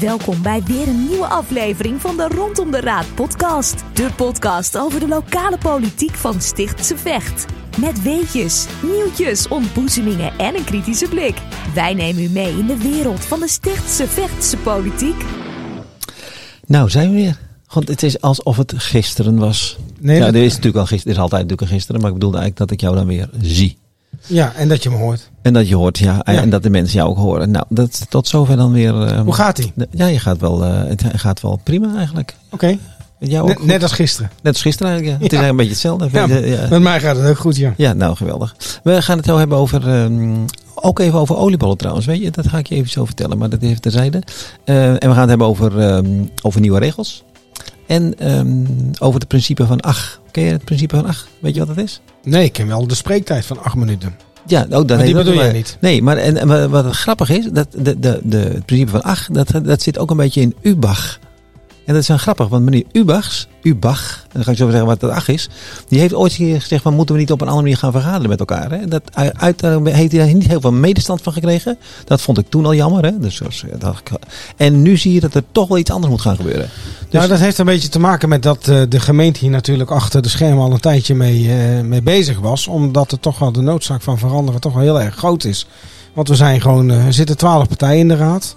Welkom bij weer een nieuwe aflevering van de Rondom de Raad podcast. De podcast over de lokale politiek van Stichtse Vecht. Met weetjes, nieuwtjes, ontboezemingen en een kritische blik. Wij nemen u mee in de wereld van de Stichtse Vechtse politiek. Nou, zijn we weer. Want het is alsof het gisteren was. Nee, ja, dat- er is natuurlijk al gisteren, er is altijd natuurlijk een gisteren, maar ik bedoelde eigenlijk dat ik jou dan weer zie. Ja, en dat je me hoort. En dat je hoort, ja, en- Ja. en dat de mensen jou ook horen. Nou, dat tot zover dan weer. ehm, Hoe gaat de- Ja, je gaat wel, eh, het gaat wel prima eigenlijk. Oké. Jou Net, als gisteren. Net als gisteren eigenlijk, ja. Het is eigenlijk een beetje hetzelfde. Ja. Met mij gaat het ook goed, ja. Ja, nou geweldig. We gaan het zo hebben over, ehm, ook even over oliebollen trouwens. Weet je, dat ga ik je even zo vertellen, maar dat even terzijde. Eh, en we gaan het hebben over, ehm, over nieuwe regels. En ehm, over het principe van ach. Ken je het principe van ach? Weet je wat dat is? Nee, ik ken wel de spreektijd van acht minuten. Ja, ook dat Maar die bedoel jij niet? Nee, maar en, en wat- wat grappig is, dat de, de, de, het principe van ach, dat, dat zit ook een beetje in Ubach. En dat is wel grappig, want meneer Ubachs, Ubach, dan ga ik zo zeggen wat dat ach is, die heeft ooit gezegd van moeten we niet op een andere manier gaan vergaderen met elkaar. Hè? Dat, uit, daar heeft hij daar niet heel veel medestand van gekregen. Dat vond ik toen al jammer. Hè? Dus, zoals, eh, dat, en nu zie je dat er toch wel iets anders moet gaan gebeuren. Dus, nou, dat heeft een beetje te maken met dat eh, de gemeente hier natuurlijk achter de schermen al een tijdje mee, eh, mee bezig was. Omdat er toch wel de noodzaak van veranderen toch wel heel erg groot is. Want we zijn gewoon, eh, er zitten twaalf partijen in de raad.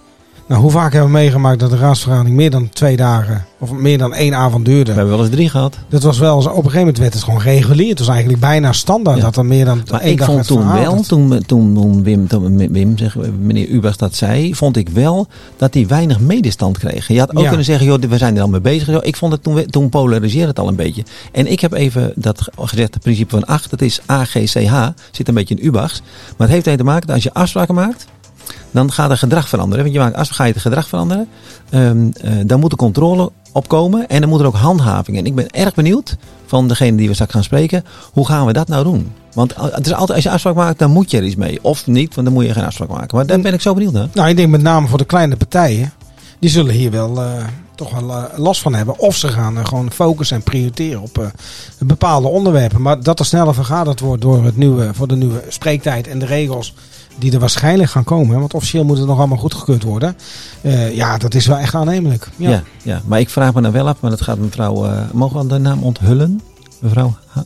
Nou, hoe vaak hebben we meegemaakt dat de raadsvergadering meer dan twee dagen of meer dan één avond we duurde? hebben wel eens drie gehad. Dat was wel, eens- op een gegeven moment werd het gewoon regulier. Het was eigenlijk bijna standaard Ja. dat er meer dan Maar één ik dag vond toen wel, toen, toen, toen Wim, toen Wim zeg, meneer Ubers dat zei, vond ik wel dat hij weinig medestand kreeg. Je had ook Ja. kunnen zeggen, joh, we zijn er al mee bezig. Ik vond het toen, toen polariseerde het al een beetje. En ik heb even dat ge- gezegd, het principe van 8, dat is AGCH, zit een beetje in Ubachs. Maar het heeft ermee te maken dat als je afspraken maakt, dan gaat er gedrag veranderen. Want je maakt, als ga je het gedrag veranderen, ehm, eh, dan moet er controle opkomen en dan moet er ook handhaving. En ik ben erg benieuwd van degene die we straks gaan spreken, hoe gaan we dat nou doen? Want het is altijd, als je afspraak maakt, dan moet je er iets mee. Of niet, want dan moet je geen afspraak maken. Maar daar ben ik zo benieuwd naar. Nou, ik denk met name voor de kleine partijen. Die zullen hier wel eh, toch wel eh, last van hebben. Of ze gaan gewoon focussen en prioriteren op bepaalde onderwerpen. Maar dat er sneller vergaderd wordt door het nieuwe, voor de nieuwe spreektijd en de regels die er waarschijnlijk gaan komen. Want officieel moet het nog allemaal goedgekeurd worden. Eh, ja, dat is wel echt aannemelijk. Ja. Ja. Ja, maar ik vraag me nou wel af, maar dat gaat mevrouw, eh, mogen we de naam onthullen? Mevrouw, Ha-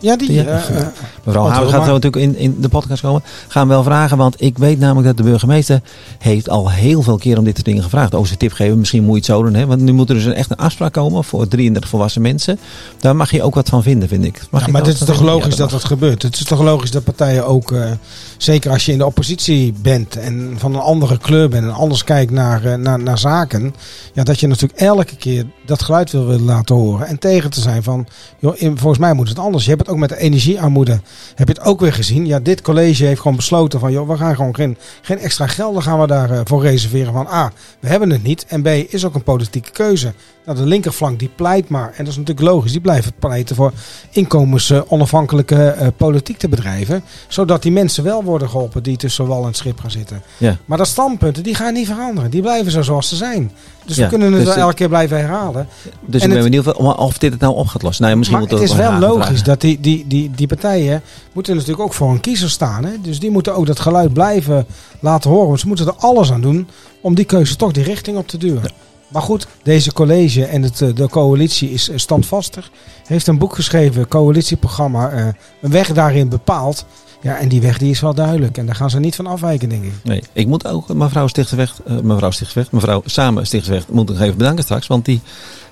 Ja, die. Ja, eh, mevrouw Hamer gaat zo natuurlijk in, in de podcast komen. Gaan we wel vragen, want ik weet namelijk dat de burgemeester heeft al heel veel keer om dit soort dingen gevraagd. Over zijn tip geven, misschien moet je het zo doen. Hè? Want nu moet er dus een, echt een afspraak komen voor 33 volwassen mensen. Daar mag je ook wat van vinden, vind ik. Mag Ja, maar het is toch logisch dat dat gebeurt. Het is toch logisch dat partijen ook, zeker als je in de oppositie bent en van een andere kleur bent en anders kijkt naar, eh, naar, naar zaken, ja, dat je natuurlijk elke keer dat geluid wil willen laten horen en tegen te zijn van, joh, volgens mij moet het anders. Je hebt het ook met de energiearmoede, heb je het ook weer gezien. Ja, dit college heeft gewoon besloten van, joh, we gaan gewoon geen, geen extra gelden gaan we daarvoor voor reserveren van, A, we hebben het niet en B, is ook een politieke keuze. Nou, de linkerflank die pleit maar, en dat is natuurlijk logisch, die blijven pleiten voor inkomens eh, onafhankelijke eh, politiek te bedrijven. Zodat die mensen wel worden geholpen die tussen wal en schip gaan zitten. Ja. Maar dat standpunten, die gaan niet veranderen. Die blijven zo zoals ze zijn. Dus Ja, we kunnen het dus wel het- elke keer blijven herhalen. Dus En ik ben het- benieuwd of, of dit het nou op gaat lossen. Nou, misschien maar moet het is wel logisch vragen. dat die, die, die, die partijen moeten natuurlijk ook voor een kiezer staan. Hè? Dus die moeten ook dat geluid blijven laten horen. Want ze moeten er alles aan doen om die keuze toch die richting op te duwen. Maar goed, deze college en het, eh, de coalitie is eh, standvastig. Heeft een boek geschreven, coalitieprogramma, eh, een weg daarin bepaald. Ja, en die weg die is wel duidelijk. En daar gaan ze niet van afwijken, denk ik. Nee, ik moet ook mevrouw eh, mevrouw Stichtsevecht, mevrouw Samen Stichtsevecht, moet ik nog even bedanken straks. Want die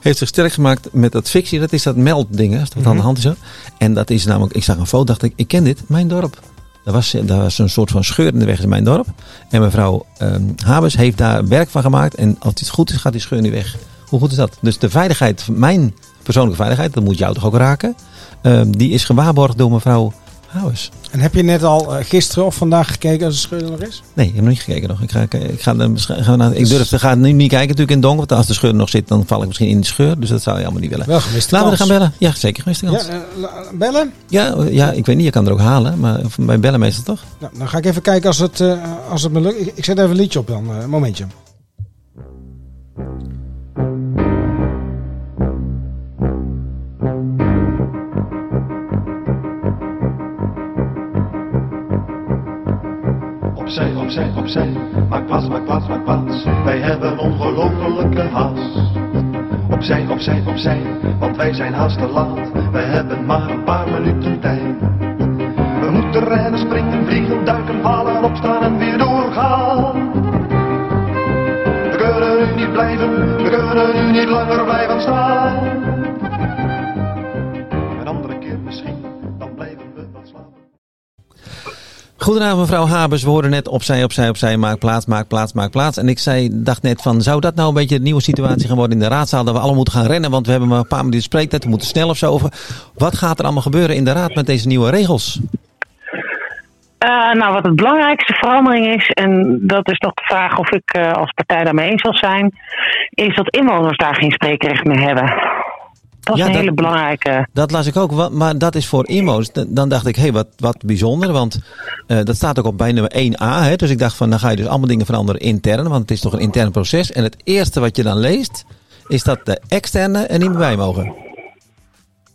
heeft zich sterk gemaakt met dat fictie. Dat is dat meldding, hè, dat aan de Mhm. hand is. Hè. En dat is namelijk, ik zag een foto, dacht ik, ik ken dit, mijn dorp. Dat was, dat was een soort van scheur in de weg in mijn dorp. En mevrouw ehm Habers heeft daar werk van gemaakt. En als het goed is, gaat die scheur nu weg. Hoe goed is dat? Dus de veiligheid, mijn persoonlijke veiligheid, dat moet jou toch ook raken. ehm, die is gewaarborgd door mevrouw En heb je net al eh, gisteren of vandaag gekeken als de scheur er nog is? Nee, ik heb nog niet gekeken nog. Ik, ga, ik, ga, ga naar, ik durf te gaan nu niet kijken natuurlijk in het donker. Want als de scheur er nog zit, dan val ik misschien in de scheur. Dus dat zou je allemaal niet willen. Wel gemiste Laten we gaan bellen. Ja, zeker gemiste Ja, kans. eh, la- bellen? Ja, eh, ja, ik weet niet. Je kan er ook halen. Maar bij bellen meestal toch? Nou, dan ga ik even kijken als het, eh, als het me lukt. Ik, ik zet even een liedje op dan. eh, een momentje. Opzij, opzij, opzij. Maak plaats, maak plaats, maak plaats. Wij hebben ongelofelijke haast. Opzij, opzij, opzij, want wij zijn haast te laat. Wij hebben maar een paar minuten tijd. We moeten rennen, springen, vliegen, duiken, vallen, opstaan en weer doorgaan. We kunnen nu niet blijven, we kunnen nu niet langer blijven staan. Goedenavond mevrouw Habers. We hoorden net opzij, opzij, opzij. Maak plaats, maak plaats, maak plaats. En ik zei, dacht net van, zou dat nou een beetje de nieuwe situatie gaan worden in de raadzaal? Dat we allemaal moeten gaan rennen, want we hebben maar een paar minuten spreektijd. We moeten snel of zo over. Wat gaat er allemaal gebeuren in de raad met deze nieuwe regels? Uh, nou, wat het belangrijkste verandering is, en dat is nog de vraag of ik uh, als partij daarmee eens zal zijn, is dat inwoners daar geen spreekrecht meer hebben. Dat is Ja, een dat- hele belangrijke. Dat las ik ook, maar dat is voor. D- Dan dacht ik, hé, hey, wat, wat bijzonder. Want eh, dat staat ook op bij nummer 1a. Hè, dus ik dacht van, dan ga je dus allemaal dingen veranderen intern. Want het is toch een intern proces. En het eerste wat je dan leest, is dat de externe er niet meer bij mogen.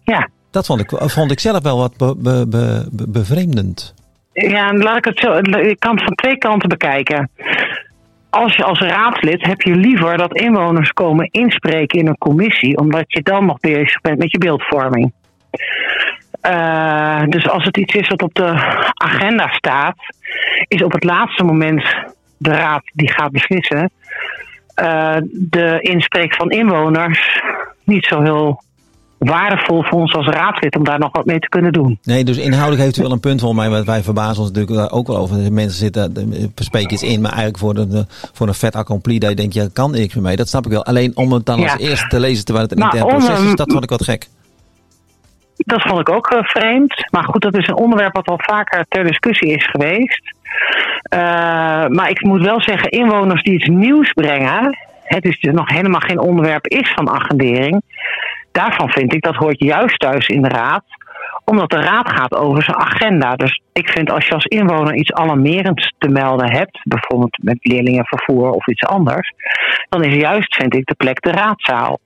Ja. Dat vond ik, vond ik zelf wel wat be, be, be- be- bevreemdend. Ja, laat ik het zo. Ik kan het van twee kanten bekijken. Als je als raadslid heb je liever dat inwoners komen inspreken in een commissie, omdat je dan nog bezig bent met je beeldvorming. Eh, dus als het iets is wat op de agenda staat, is op het laatste moment de raad die gaat beslissen. eh, de inspreek van inwoners niet zo heel waardevol voor ons als raadslid om daar nog wat mee te kunnen doen. Nee, dus inhoudelijk heeft u wel een punt volgens mij. Want wij verbazen ons natuurlijk daar ook wel over. De mensen zitten, spreken iets in, maar eigenlijk voor een, voor een vet accompli. Dat je denkt, ja, kan niks meer mee. Dat snap ik wel. Alleen om het dan Ja. als eerste te lezen terwijl het een Maar intern proces is, dat vond ik wat gek. Dat vond ik ook eh, vreemd. Maar goed, dat is een onderwerp wat al vaker ter discussie is geweest. Eh, maar ik moet wel zeggen, inwoners die iets nieuws brengen, het is dus nog helemaal geen onderwerp is van agendering. Daarvan vind ik dat hoort juist thuis in de raad, omdat de raad gaat over zijn agenda. Dus ik vind als je als inwoner iets alarmerends te melden hebt, bijvoorbeeld met leerlingenvervoer of iets anders, dan is juist, vind ik, de plek de raadzaal.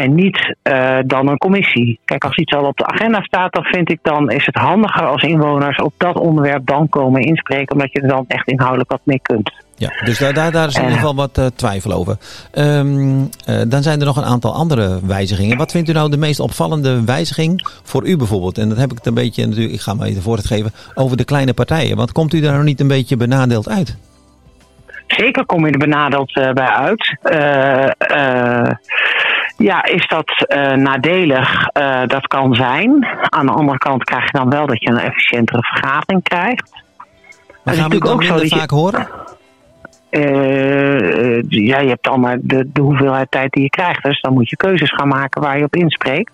En niet eh, dan een commissie. Kijk, als iets al op de agenda staat, dan vind ik dan is het handiger als inwoners op dat onderwerp dan komen inspreken, omdat je er dan echt inhoudelijk wat mee kunt. Ja, dus daar, daar, daar is in Eh. ieder geval wat eh, twijfel over. Ehm, eh, dan zijn er nog een aantal andere wijzigingen. Wat vindt u nou de meest opvallende wijziging voor u bijvoorbeeld? En dat heb ik het een beetje, natuurlijk, ik ga maar even voorzet geven, over de kleine partijen. Want komt u daar nou niet een beetje benadeeld uit? Zeker kom je er benadeeld eh, bij uit. Eh, eh, ja, is dat eh, nadelig? Eh, dat kan zijn. Aan de andere kant krijg je dan wel dat je een efficiëntere vergadering krijgt. Maar gaan we het ook zo minder dat je- vaak horen? Eh, ja, je hebt maar de, de hoeveelheid tijd die je krijgt. Dus dan moet je keuzes gaan maken waar je op inspreekt.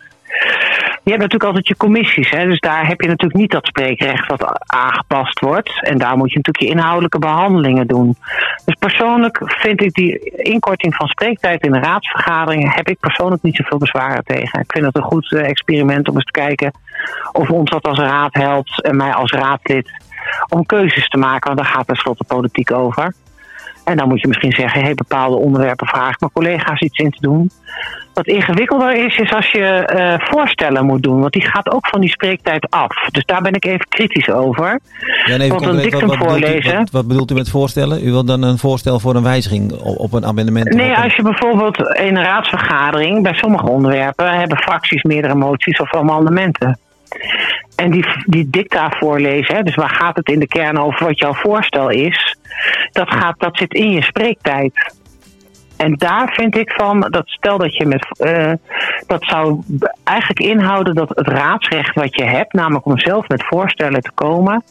Je hebt natuurlijk altijd je commissies. Hè? Dus daar heb je natuurlijk niet dat spreekrecht wat aangepast wordt. En daar moet je natuurlijk je inhoudelijke behandelingen doen. Dus persoonlijk vind ik die inkorting van spreektijd in de raadsvergaderingen... heb ik persoonlijk niet zoveel bezwaren tegen. Ik vind het een goed eh, experiment om eens te kijken of ons dat als raad helpt... en mij als raadlid om keuzes te maken. Want daar gaat tenslotte politiek over. En dan moet je misschien zeggen, hey, bepaalde onderwerpen vraag ik mijn collega's iets in te doen. Wat ingewikkelder is, is als je eh, voorstellen moet doen. Want die gaat ook van die spreektijd af. Dus daar ben ik even kritisch over. Ja, nee, Want een dictum wat, bedoelt u, voorlezen. wat, wat bedoelt u met voorstellen? U wilt dan een voorstel voor een wijziging op, op een amendement? Nee, een- als je bijvoorbeeld in een raadsvergadering, bij sommige onderwerpen, hebben fracties meerdere moties of amendementen. En die, die dicta voorlezen, hè, dus waar gaat het in de kern over wat jouw voorstel is, dat, gaat, dat zit in je spreektijd. En daar vind ik van, dat stel dat je met, eh, dat zou eigenlijk inhouden dat het raadsrecht wat je hebt, namelijk om zelf met voorstellen te komen,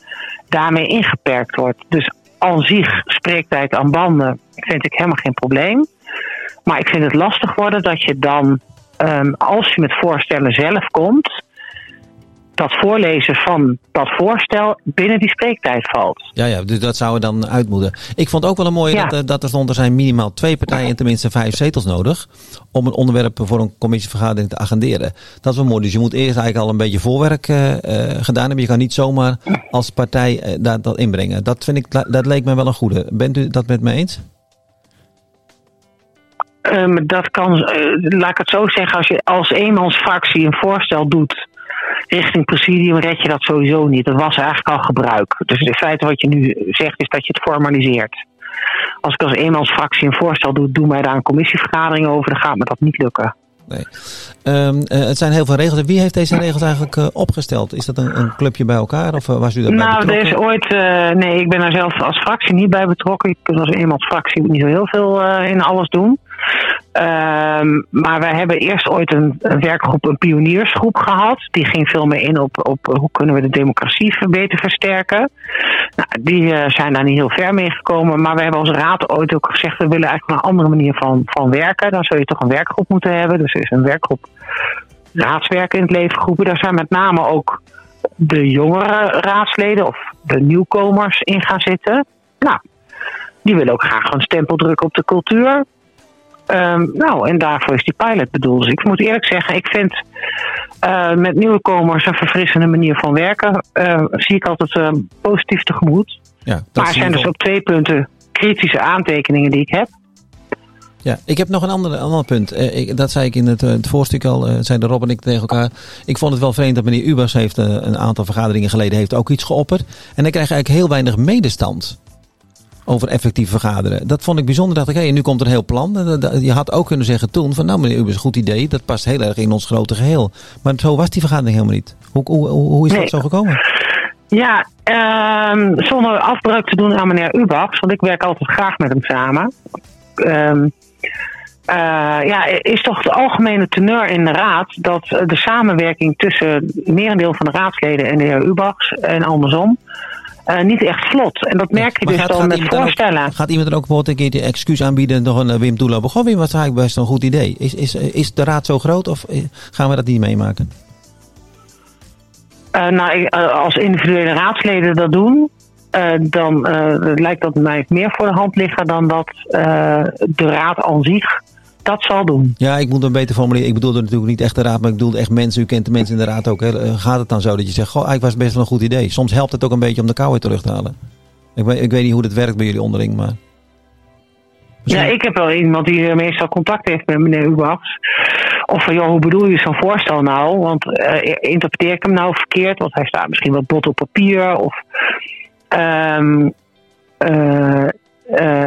daarmee ingeperkt wordt. Dus al zich spreektijd aan banden vind ik helemaal geen probleem. Maar ik vind het lastig worden dat je dan, ehm, als je met voorstellen zelf komt, dat voorlezen van dat voorstel binnen die spreektijd valt. Ja, ja, dus dat zou er dan uit moeten. Ik vond ook wel een mooie Ja. dat, eh, dat er stond, er zijn minimaal twee partijen en tenminste vijf zetels nodig om een onderwerp voor een commissievergadering te agenderen. Dat is wel mooi. Dus je moet eerst eigenlijk al een beetje voorwerk eh, eh, gedaan hebben. Je kan niet zomaar als partij dat, dat inbrengen. Dat vind ik, dat leek me wel een goede. Bent u dat met me eens? Ehm, dat kan, laat ik het zo zeggen, als je als eenmansfractie een voorstel doet richting presidium red je dat sowieso niet. Dat was eigenlijk al gebruik. Dus in feite wat je nu zegt is dat je het formaliseert. Als ik als eenmansfractie een voorstel doe, doe mij daar een commissievergadering over, dan gaat me dat niet lukken. Nee. Um, uh, het zijn heel veel regels. Wie heeft deze regels eigenlijk uh, opgesteld? Is dat een, een, clubje bij elkaar of uh, was u daarbij nou, betrokken? Nou, er is ooit... nee, ik ben daar zelf als fractie niet bij betrokken. Ik kan als eenmansfractie niet zo heel veel in alles doen. Um, maar wij hebben eerst ooit een, werkgroep, een pioniersgroep gehad. Die ging veel meer in op, op hoe kunnen we de democratie beter versterken. Nou, die uh, zijn daar niet heel ver mee gekomen. Maar we hebben als raad ooit ook gezegd, we willen eigenlijk een andere manier van, van werken. Dan zou je toch een werkgroep moeten hebben. Dus er is een werkgroep raadswerken in het leven geroepen. Daar zijn met name ook de jongere raadsleden of de nieuwkomers in gaan zitten. Nou, die willen ook graag een stempel drukken op de cultuur. Um, nou, en daarvoor is die pilot bedoeld. Dus ik moet eerlijk zeggen, ik vind uh, met nieuwkomers een verfrissende manier van werken. Uh, zie ik altijd uh, positief tegemoet. Ja, maar er zijn dus op twee punten kritische aantekeningen die ik heb. Ja, ik heb nog een ander, ander punt. Uh, ik, dat zei ik in het, het voorstuk al, uh, zeiden Rob en ik tegen elkaar. Ik vond het wel vreemd dat meneer Ubers heeft een aantal vergaderingen geleden heeft ook iets geopperd. En dan krijg je eigenlijk heel weinig medestand over effectief vergaderen. Dat vond ik bijzonder. Dacht ik, hé, nu komt er een heel plan. Je had ook kunnen zeggen toen van, nou meneer Ubers, een goed idee. Dat past heel erg in ons grote geheel. Maar zo was die vergadering helemaal niet. Hoe, hoe, hoe is nee. dat zo gekomen? Ja, um, zonder afbreuk te doen aan meneer Ubachs, want ik werk altijd graag met hem samen. Um, uh, ja, is toch de algemene teneur in de raad dat de samenwerking tussen merendeel van de raadsleden en de heer Ubachs en andersom uh, niet echt vlot. En dat merk je dus gaat, dan gaat met voorstellen. Ook, gaat iemand er ook bijvoorbeeld een keer de excuus aanbieden nog een uh, Wim Toelopen? Goh Wim, wat is eigenlijk best een goed idee. Is, is, is de raad zo groot of gaan we dat niet meemaken? Uh, nou, als individuele raadsleden dat doen, dan lijkt dat mij meer voor de hand liggen dan dat de raad aan zich dat zal doen. Ja, ik moet hem beter formuleren. Ik bedoelde natuurlijk niet echt de raad, maar ik bedoelde echt mensen. U kent de mensen in de raad ook. Hè. Gaat het dan zo dat je zegt, goh, eigenlijk was het best wel een goed idee. Soms helpt het ook een beetje om de kou weer terug te halen. Ik weet, ik weet niet hoe dat werkt bij jullie onderling, maar... Ja, ik heb wel iemand die meestal contact heeft met meneer Ubachs. Of van, joh, hoe bedoel je zo'n voorstel nou? Want uh, interpreteer ik hem nou verkeerd? Want hij staat misschien wat bot op papier. Of... Um, uh,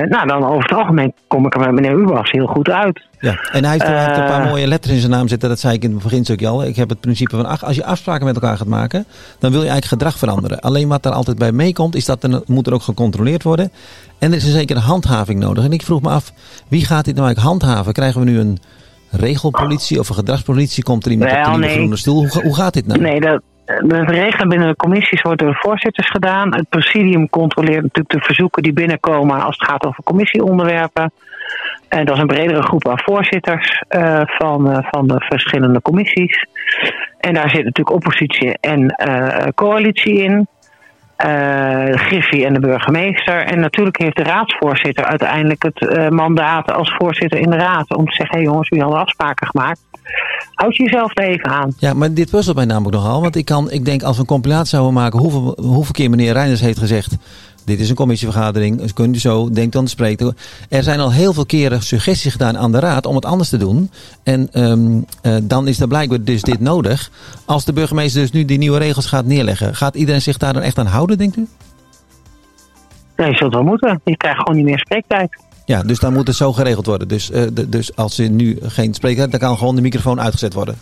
nou, dan over het algemeen kom ik er met meneer Ubachs heel goed uit. Ja, en hij heeft, heeft, een paar mooie letters in zijn naam zitten. Dat zei ik in het beginstukje al. Ik heb het principe van, ach, als je afspraken met elkaar gaat maken, dan wil je eigenlijk gedrag veranderen. Alleen wat er altijd bij meekomt, is dat er moet er ook gecontroleerd worden. En er is een zekere handhaving nodig. En ik vroeg me af, wie gaat dit nou eigenlijk handhaven? Krijgen we nu een regelpolitie of een gedragspolitie? Komt er iemand op de nee. groene stoel? Hoe, hoe gaat dit nou? Nee, dat, de regelen binnen de commissies worden door de voorzitters gedaan. Het presidium controleert natuurlijk de verzoeken die binnenkomen als het gaat over commissieonderwerpen. En dat is een bredere groep aan voorzitters uh, van, uh, van de verschillende commissies. En daar zit natuurlijk oppositie en coalitie in. Griffie en de burgemeester. En natuurlijk heeft de raadsvoorzitter uiteindelijk het mandaat als voorzitter in de raad. Om te zeggen, hé hey jongens, wie hadden afspraken gemaakt houd jezelf er even aan. Ja, maar dit puzzelt mij namelijk nogal. Want ik, kan, ik denk als we een compilatie zouden maken hoeveel, hoeveel keer meneer Reinders heeft gezegd. Dit is een commissievergadering, dus kunt u zo, denkt aan de spreker. Er zijn al heel veel keren suggesties gedaan aan de raad om het anders te doen. En um, uh, dan is er blijkbaar dus dit nodig. Als de burgemeester dus nu die nieuwe regels gaat neerleggen, gaat iedereen zich daar dan echt aan houden, denkt u? Nee, zult wel moeten. Je krijgt gewoon niet meer spreektijd. Ja, dus dan moet het zo geregeld worden. Dus, uh, de, dus als je nu geen spreker hebt, dan kan gewoon de microfoon uitgezet worden.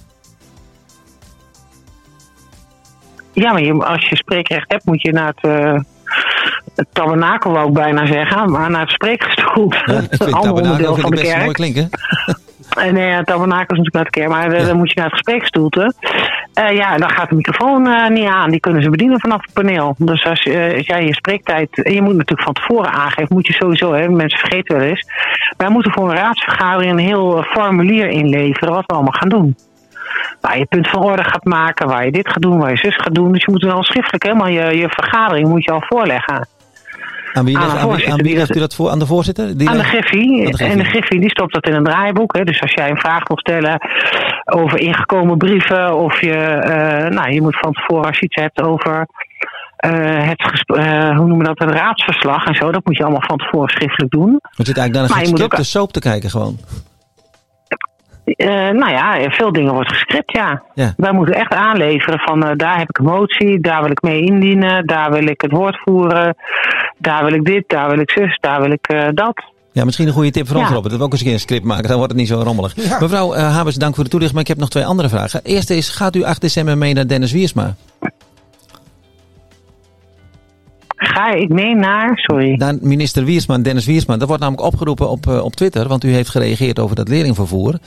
Ja, maar je, als je spreekrecht hebt, moet je naar het, uh, het tabernakel, wou ik bijna zeggen, maar naar het spreekgestoel. Ja, ik vind ander onderdeel van de kerk. mooi klinken. Nee, het tabernakel is natuurlijk naar de kerk, maar ja. dan moet je naar het gespreksstoelte. Uh, ja, dan gaat de microfoon uh, niet aan. Die kunnen ze bedienen vanaf het paneel. Dus als, uh, als jij je spreektijd. En je moet natuurlijk van tevoren aangeven. Moet je sowieso, hè, mensen vergeten wel eens. Wij moeten voor een raadsvergadering een heel formulier inleveren. wat we allemaal gaan doen. Waar je punt van orde gaat maken. Waar je dit gaat doen. Waar je zus gaat doen. Dus je moet wel schriftelijk helemaal je, je vergadering moet je al voorleggen. Aan wie, aan, wie, aan wie legt u dat voor? Aan de voorzitter? Die aan de Griffie. En de Griffie die stopt dat in een draaiboek. Hè. Dus als jij een vraag wil stellen over ingekomen brieven. Of je, uh, nou, je moet van tevoren als je iets hebt over uh, het, uh, hoe noemen we dat, een raadsverslag en zo. Dat moet je allemaal van tevoren schriftelijk doen. Want zit eigenlijk naar een gescripte ook... soap te kijken gewoon. Eh, nou ja, veel dingen wordt gescript, ja. Ja. Wij moeten echt aanleveren van eh, daar heb ik een motie, daar wil ik mee indienen, daar wil ik het woord voeren, daar wil ik dit, daar wil ik zus, daar wil ik eh, dat. Ja, misschien een goede tip voor ons, Ja. Robert. Dat we ook eens een keer een script maken. Dan wordt het niet zo rommelig. Ja. Mevrouw Habers, dank voor de toelichting. Maar ik heb nog twee andere vragen. Eerste is, gaat u 8 december mee naar Dennis Wiersma? Ga ik mee naar, sorry. Naar minister Wiersma, Dennis Wiersma. Dat wordt namelijk opgeroepen op, eh, op Twitter. Want u heeft gereageerd over dat leerlingvervoer.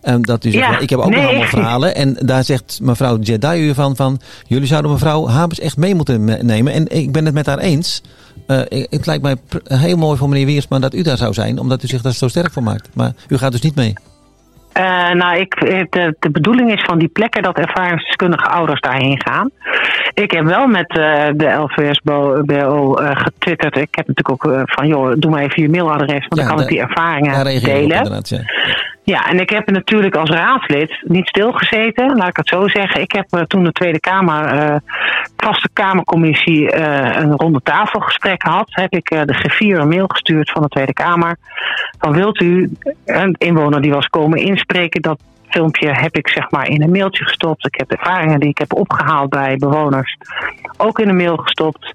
En dat u zegt, Ja, ik heb ook nee. nog allemaal verhalen. En daar zegt mevrouw Jedi u van, van... Jullie zouden mevrouw Habers echt mee moeten me- nemen. En ik ben het met haar eens. Eh, het lijkt mij heel mooi voor meneer Wiersma dat u daar zou zijn. Omdat u zich daar zo sterk voor maakt. Maar u gaat dus niet mee. Eh, nou, ik, eh, de, de bedoeling is van die plekken dat ervaringsdeskundige ouders daarheen gaan. Ik heb wel met eh, de LVSBO BO, eh, getwitterd. Ik heb natuurlijk ook van, joh, doe maar even je mailadres. Want Ja, dan kan daar- ik die ervaringen delen. inderdaad. Ja. Ja, en ik heb natuurlijk als raadslid niet stilgezeten, laat ik het zo zeggen. Ik heb eh, toen de Tweede Kamer, eh, vaste Kamercommissie, eh, een ronde tafelgesprek had. Heb ik eh, de griffier een mail gestuurd van de Tweede Kamer. Van wilt u een inwoner die was komen inspreken, dat filmpje heb ik zeg maar in een mailtje gestopt. Ik heb ervaringen die ik heb opgehaald bij bewoners ook in een mail gestopt.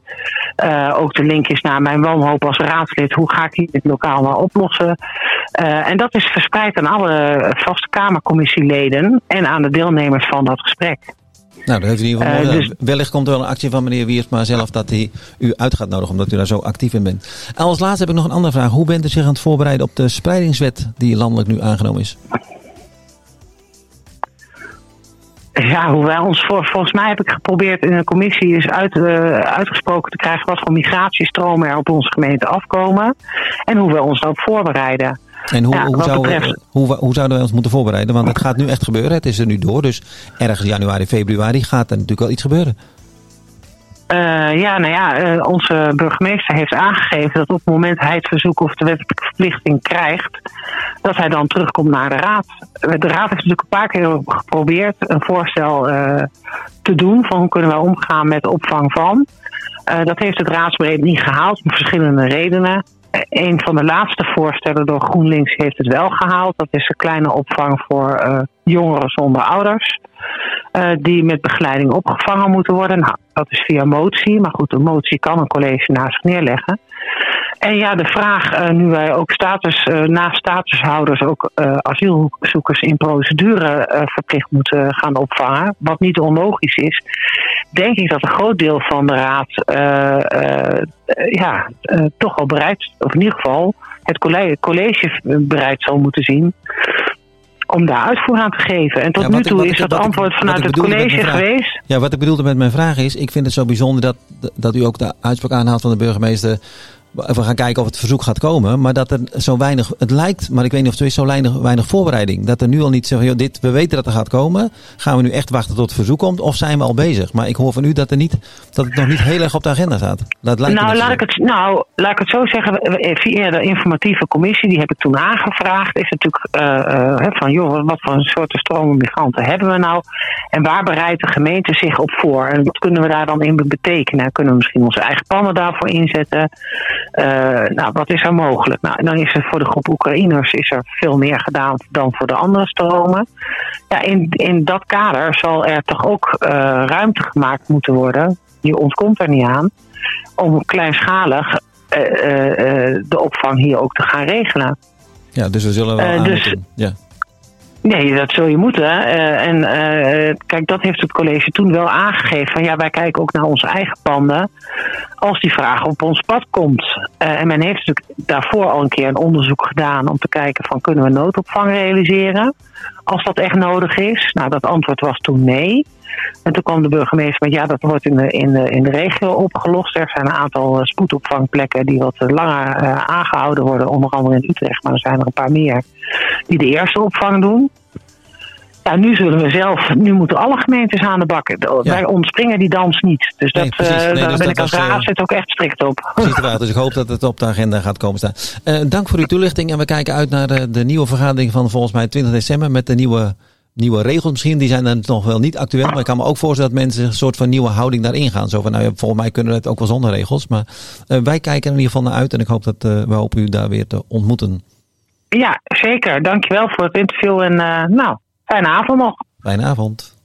Eh, ook de link is naar mijn wanhoop als raadslid. Hoe ga ik hier dit lokaal nou oplossen? Eh, en dat is verspreid aan alle vaste Kamercommissieleden en aan de deelnemers van dat gesprek. Nou, dat heeft u in ieder geval mooi dus- gedaan. Wellicht komt er wel een actie van meneer Wiersma zelf dat hij u uit gaat nodigen, omdat u daar zo actief in bent. En als laatste heb ik nog een andere vraag. Hoe bent u zich aan het voorbereiden op de spreidingswet die landelijk nu aangenomen is? Ja, hoe wij ons voor, volgens mij heb ik geprobeerd in een commissie eens uit, eh, uitgesproken te krijgen wat voor migratiestromen er op onze gemeente afkomen. En hoe we ons daarop voorbereiden. En hoe, Ja, hoe, zou, betreft- hoe, hoe zouden wij ons moeten voorbereiden? Want het gaat nu echt gebeuren. Het is er nu door. Dus ergens januari, februari gaat er natuurlijk wel iets gebeuren. Eh, ja, nou ja, eh, onze burgemeester heeft aangegeven dat op het moment hij het verzoek of de wettelijke verplichting krijgt, dat hij dan terugkomt naar de raad. De raad heeft natuurlijk een paar keer geprobeerd een voorstel eh, te doen van hoe kunnen wij omgaan met de opvang van. Dat heeft het raadsbreed niet gehaald om verschillende redenen. Een van de laatste voorstellen door GroenLinks heeft het wel gehaald. Dat is een kleine opvang voor eh, jongeren zonder ouders. eh, die met begeleiding opgevangen moeten worden. Nou, dat is via motie. Maar goed, een motie kan een college naast zich neerleggen. En ja, de vraag, eh, nu wij ook status, naast statushouders ook asielzoekers in procedure verplicht moeten gaan opvangen, wat niet onlogisch is, denk ik dat een groot deel van de raad eh, eh, ja, eh, toch al bereid, of in ieder geval het college, college bereid zal moeten zien om daar uitvoer aan te geven. En tot Ja, nu ik- toe is dat ik- antwoord vanuit het college geweest. Ja, wat ik bedoelde met mijn vraag is, ik vind het zo bijzonder dat, dat u ook de uitspraak aanhaalt van de burgemeester. We gaan kijken of het verzoek gaat komen. Maar dat er zo weinig, het lijkt, maar ik weet niet of het is, zo weinig, weinig voorbereiding. Dat er nu al niet zeggen, joh, dit, we weten dat er gaat komen. Gaan we nu echt wachten tot het verzoek komt? Of zijn we al bezig? Maar ik hoor van u dat, er niet, dat het nog niet heel erg op de agenda staat. Dat lijkt Nou net laat, zo. ik het, nou, laat ik het zo zeggen. Via de informatieve commissie, die heb ik toen aangevraagd, is natuurlijk eh, eh, van, joh, wat voor een soorten stromen migranten hebben we nou? En waar bereidt de gemeente zich op voor? En wat kunnen we daar dan in betekenen? Kunnen we misschien onze eigen plannen daarvoor inzetten? Eh, nou, wat is er mogelijk? Nou, en dan is er voor de groep Oekraïners is er veel meer gedaan dan voor de andere stromen. Ja, in, in dat kader zal er toch ook eh, ruimte gemaakt moeten worden. Je ontkomt er niet aan om kleinschalig eh, de opvang hier ook te gaan regelen. Ja, dus we zullen wel aan dus- moeten. Ja. Nee, dat zul je moeten. Eh, en eh, kijk, dat heeft het college toen wel aangegeven. Van ja, wij kijken ook naar onze eigen panden. Als die vraag op ons pad komt. Eh, en men heeft natuurlijk daarvoor al een keer een onderzoek gedaan om te kijken van kunnen we noodopvang realiseren. Als dat echt nodig is. Nou, dat antwoord was toen nee. En toen kwam de burgemeester met ja, dat wordt in de, in de, in de regio opgelost. Er zijn een aantal spoedopvangplekken die wat langer eh, aangehouden worden. Onder andere in Utrecht, maar er zijn er een paar meer die de eerste opvang doen. Ja, nu zullen we zelf, nu moeten alle gemeentes aan de bak. De- Ja. Wij ontspringen die dans niet. Dus Nee, dat, eh, Nee, daar dus ben dat ik als eh, raadslid ook echt strikt op. Precies. Dus ik hoop dat het op de agenda gaat komen staan. Eh, dank voor uw toelichting. En we kijken uit naar de, de nieuwe vergadering van volgens mij 20 december. Met de nieuwe, nieuwe regels misschien. Die zijn dan nog wel niet actueel. Maar ik kan me ook voorstellen dat mensen een soort van nieuwe houding daarin gaan. Zo van, nou ja, volgens mij kunnen we het ook wel zonder regels. Maar wij kijken er in ieder geval naar uit. En ik hoop dat we hopen u daar weer te ontmoeten. Ja, zeker. Dankjewel voor het interview en uh, nou, fijne avond nog. Fijne avond.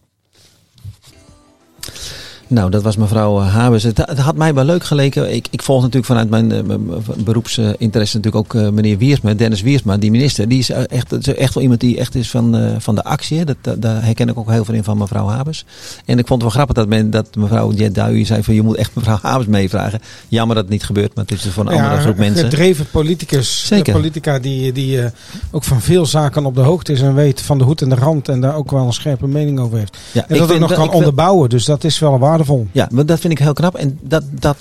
Nou, dat was mevrouw eh, Habers. Het, het, had mij wel leuk geleken. Ik, ik volg natuurlijk vanuit mijn, uh, beroepsinteresse natuurlijk ook meneer Wiersma, Dennis Wiersma, die minister. Die is echt, echt wel iemand die echt is van, van de actie. Dat, dat, daar herken ik ook heel veel in van mevrouw Habers. En ik vond het wel grappig dat, men, dat mevrouw Jet Duy zei van je moet echt mevrouw Habers meevragen. Jammer dat het niet gebeurt, maar het is dus voor een ja, andere groep mensen. Een gedreven politicus. Zeker. politica die, die ook van veel zaken op de hoogte is en weet van de hoed en de rand. En daar ook wel een scherpe mening over heeft. Ja, en dat ook nog kan onderbouwen. Dus dat is wel waar ja, maar dat vind ik heel knap. En dat, dat,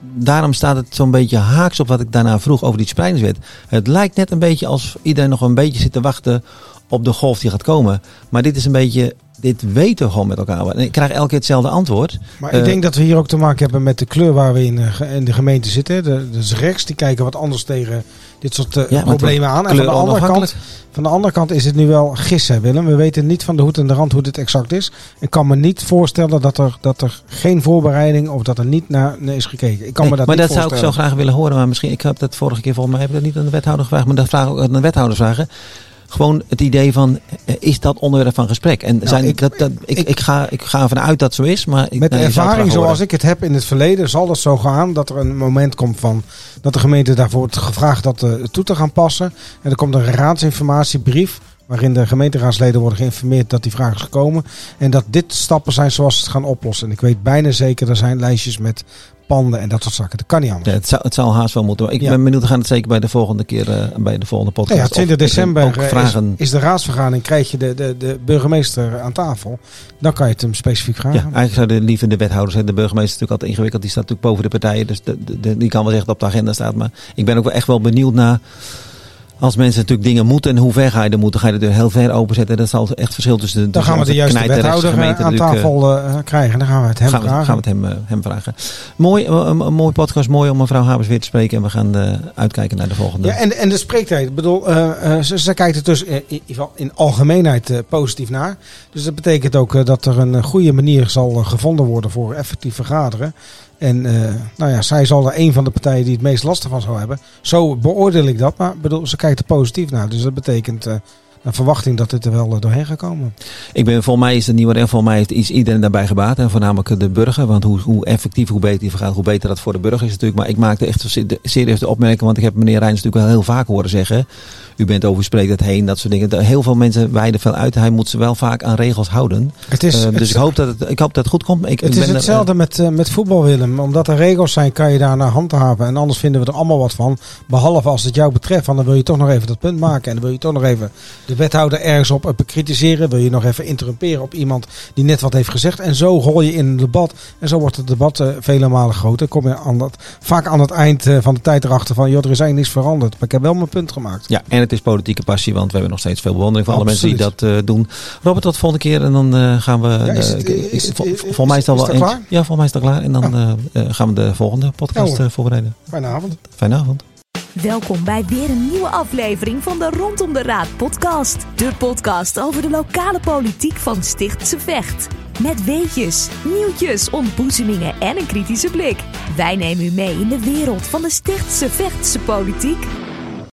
daarom staat het zo'n beetje haaks op wat ik daarna vroeg over die spreidingswet. Het lijkt net een beetje als iedereen nog een beetje zit te wachten op de golf die gaat komen. Maar dit is een beetje, dit weten we gewoon met elkaar. En ik krijg elke keer hetzelfde antwoord. Maar ik denk dat we hier ook te maken hebben met de kleur waar we in, in de gemeente zitten. De, dus rechts, die kijken wat anders tegen dit soort uh, problemen aan. En van de, andere kant, van de andere kant is het nu wel gissen, Willem. We weten niet van de hoed en de rand hoe dit exact is. Ik kan me niet voorstellen dat er, dat er geen voorbereiding of dat er niet naar, is gekeken. Ik kan nee, me dat maar dat zou ik zo graag willen horen. Maar misschien, ik heb dat vorige keer volgens mij heb ik dat niet aan de wethouder gevraagd. Maar dat vraag ik ook aan de wethouder vragen gewoon het idee van, eh, is dat onderwerp van gesprek? En nou, zijn, ik, dat, dat, ik, ik, ga, ik ga ervan uit dat zo is. Maar ik, met ervaring zoals ik het heb in het verleden, zal dat zo gaan dat er een moment komt van dat de gemeente daarvoor wordt gevraagd dat uh, toe te gaan passen. En er komt een raadsinformatiebrief waarin de gemeenteraadsleden worden geïnformeerd dat die vraag is gekomen. En dat dit stappen zijn zoals ze het gaan oplossen. En ik weet bijna zeker, er zijn lijstjes met panden en dat soort zaken. Dat kan niet anders. Ja, het, zou, het zal haast wel moeten. Ik ben benieuwd, we gaan het zeker bij de volgende keer, uh, bij de volgende podcast. Ja, 20 december eh, is, is, de raadsvergadering, krijg je de, de, de burgemeester aan tafel. Dan kan je het hem specifiek vragen. Ja, eigenlijk zouden liever de wethouders, de burgemeester is natuurlijk altijd ingewikkeld. Die staat natuurlijk boven de partijen, dus de, de, die kan wel zeggen dat op de agenda staat. Maar ik ben ook wel echt wel benieuwd naar als mensen natuurlijk dingen moeten en hoe ver ga je er moeten, ga je er heel ver openzetten. Dat zal echt verschil tussen de Dan gaan we de juiste wethouder eh, aan tafel uh, krijgen. Dan gaan we het hem gaan vragen. We, gaan we het hem, hem vragen. Mooi, een, een mooi podcast. Mooi om mevrouw Habers weer te spreken. En we gaan uitkijken naar de volgende. Ja, en, en de spreektijd. Ik bedoel, ze, ze, kijkt er dus in, in, in algemeenheid positief naar. Dus dat betekent ook dat er een goede manier zal gevonden worden voor effectief vergaderen. En uh, nou ja, zij zal er een van de partijen die het meest last van zou hebben. Zo beoordeel ik dat. Maar bedoel, ze kijkt er positief naar. Dus dat betekent uh, een verwachting dat dit er wel uh, doorheen gaat komen. Ik ben, voor mij is het nieuwe recht, voor mij is iedereen daarbij gebaat. En voornamelijk de burger. Want hoe, hoe effectief, hoe beter die vergaat, hoe beter dat voor de burger is natuurlijk. Maar ik maakte echt serieus de opmerking. Want ik heb meneer Rijns natuurlijk wel heel vaak horen zeggen u bent over spreekt het heen, dat soort dingen. Heel veel mensen wijden veel uit. Hij moet ze wel vaak aan regels houden. Het is, uh, dus ik, hoop dat het, ik hoop dat het goed komt. Ik, het is hetzelfde met, uh, met voetbal, Willem. Omdat er regels zijn, kan je daar naar handhaven. En anders vinden we er allemaal wat van. Behalve als het jou betreft. Want dan wil je toch nog even dat punt maken. En dan wil je toch nog even de wethouder ergens op bekritiseren. Wil je nog even interrumperen op iemand die net wat heeft gezegd. En zo rol je in een debat. En zo wordt het debat uh, vele malen groter. Kom je aan dat, vaak aan het eind van de tijd erachter van... joh, er is eigenlijk niks veranderd. Maar ik heb wel mijn punt gemaakt. Ja, en het is politieke passie, want we hebben nog steeds veel bewondering voor alle mensen die dat uh, doen. Robert, tot de volgende keer en dan uh, gaan we. Ja, is het, uh, is het, volgens mij is het al wel eentje. Ja, volgens mij is het al klaar. En dan ja. gaan we de volgende podcast ja, voorbereiden. Fijne avond. Fijne avond. Welkom bij weer een nieuwe aflevering van de Rondom de Raad podcast. De podcast over de lokale politiek van Stichtse Vecht. Met weetjes, nieuwtjes, ontboezemingen en een kritische blik. Wij nemen u mee in de wereld van de Stichtse Vechtse politiek.